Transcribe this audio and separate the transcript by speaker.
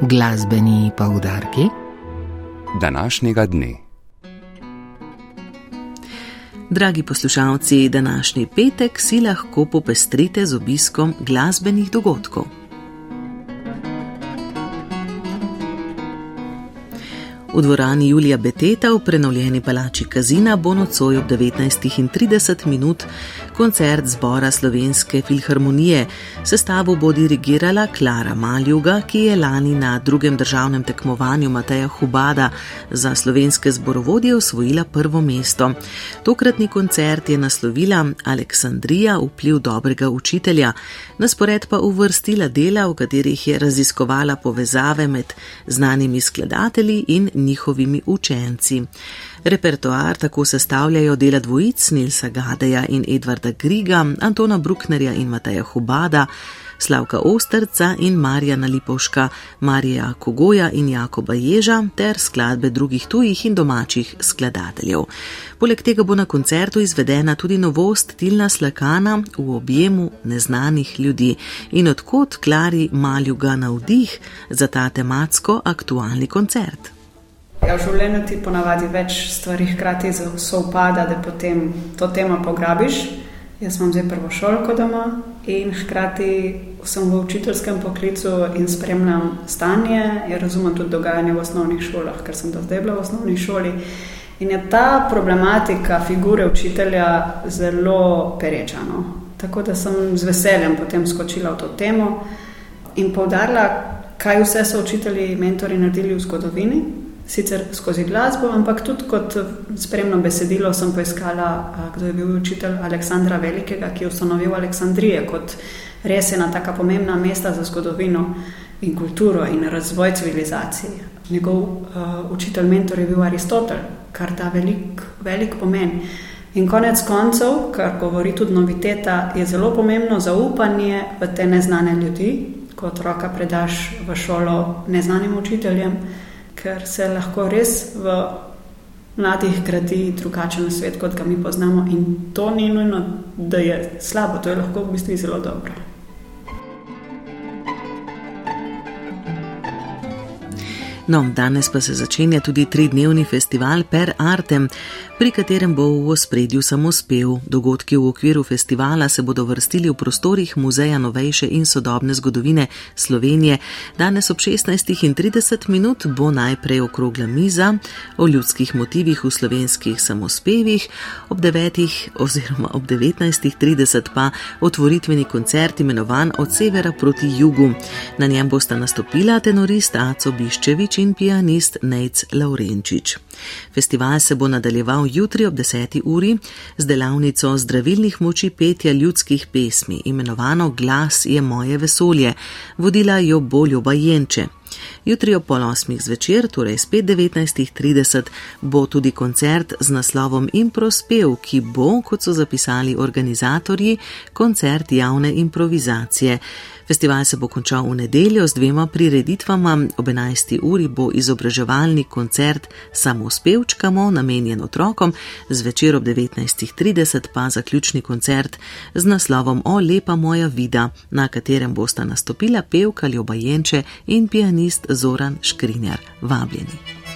Speaker 1: Glasbeni poudarki
Speaker 2: današnjega dne.
Speaker 3: Dragi poslušalci, današnji petek si lahko popestrite z obiskom glasbenih dogodkov. V dvorani Julija Beteta v prenovljeni palači Kazina bo nocoj ob 19.30 minut koncert zbora Slovenske filharmonije. Sestavo bo dirigirala Klara Maljuga, ki je lani na drugem državnem tekmovanju Mateja Hubada za slovenske zborovodje osvojila prvo mesto. Tokratni koncert je naslovila Aleksandrija, vpliv dobrega učitelja, na spored pa uvrstila dela, v katerih je raziskovala povezave med znanimi skladatelji in njihovimi učenci. Repertoar tako sestavljajo dela dvojic Nilsa Gadeja in Edvarda Griga, Antona Brucknerja in Mateja Hubada, Slavka Osterca in Marjana Lipovška, Marija Kogoja in Jakoba Ježa ter skladbe drugih tujih in domačih skladateljev. Poleg tega bo na koncertu izvedena tudi novost Tilna Slakana v objemu neznanih ljudi in odkot Klari Maljuga navdih za ta tematsko aktualni koncert.
Speaker 4: Ja, v življenju ti ponavadi več stvari hkrati sovpada, da potem to temo pograbiš. Jaz imam zdaj prvo šolko doma in hkrati sem v učiteljskem poklicu in spremljam stanje. Ja, razumem tudi dogajanje v osnovnih šolah, ker sem do zdaj bila v osnovni šoli. In je ta problematika figure učitelja zelo pereča. No? Tako da sem z veseljem potem skočila v to temo in povdarila, kaj vse so učitelji in mentori naredili v zgodovini sicer skozi glasbo, ampak tudi kot spremno besedilo sem poiskala, kdo je bil učitelj Aleksandra Velikega, ki je ustanovil Aleksandrije kot res ena tako pomembna mesta za zgodovino in kulturo in razvoj civilizacije. Njegov uh, učitelj, mentor je bil Aristotel, kar da velik, velik pomen. In konec koncev, kar govori tudi noviteta, je zelo pomembno zaupanje v te neznane ljudi, ko otroka predaš v šolo neznanim učiteljem ker se lahko res v mladih gradi drugačen svet, kot ga mi poznamo. In to ni nujno, da je slabo, to je lahko v bistvu zelo dobro.
Speaker 3: No, danes pa se začenja tudi tridnevni festival Per Artem, pri katerem bo v ospredju samo spev. Dogodki v okviru festivala se bodo vrstili v prostorih Muzeja novejše in sodobne zgodovine Slovenije. Danes ob 16.30 minut bo najprej okrogla miza o ljudskih motivih v slovenskih samospevih, ob 9. oziroma ob 19.30 pa otvoritveni koncert imenovan Od severa proti jugu. Na njem bosta nastopila tenorist Aco Biščevič in pianist Nec Laurenčič. Festival se bo nadaljeval jutri ob 10. uri z delavnico zdravilnih moči petja ljudskih pesmi, imenovano Glas je moje vesolje, vodila jo boljo bajenče. Jutri ob pol osmih zvečer, torej spet 19.30, bo tudi koncert z naslovom Improspev, ki bo, kot so zapisali organizatorji, koncert javne improvizacije. Festival se bo končal v nedeljo z dvema prireditvama. Ob 11. uri bo izobraževalni koncert samo s pevčkamo, namenjen otrokom, zvečer ob 19.30 pa zaključni koncert z naslovom O lepa moja vida, na katerem bosta nastopila pevka Ljubajenče in pianist Zoran Škrinjar. Vabljeni.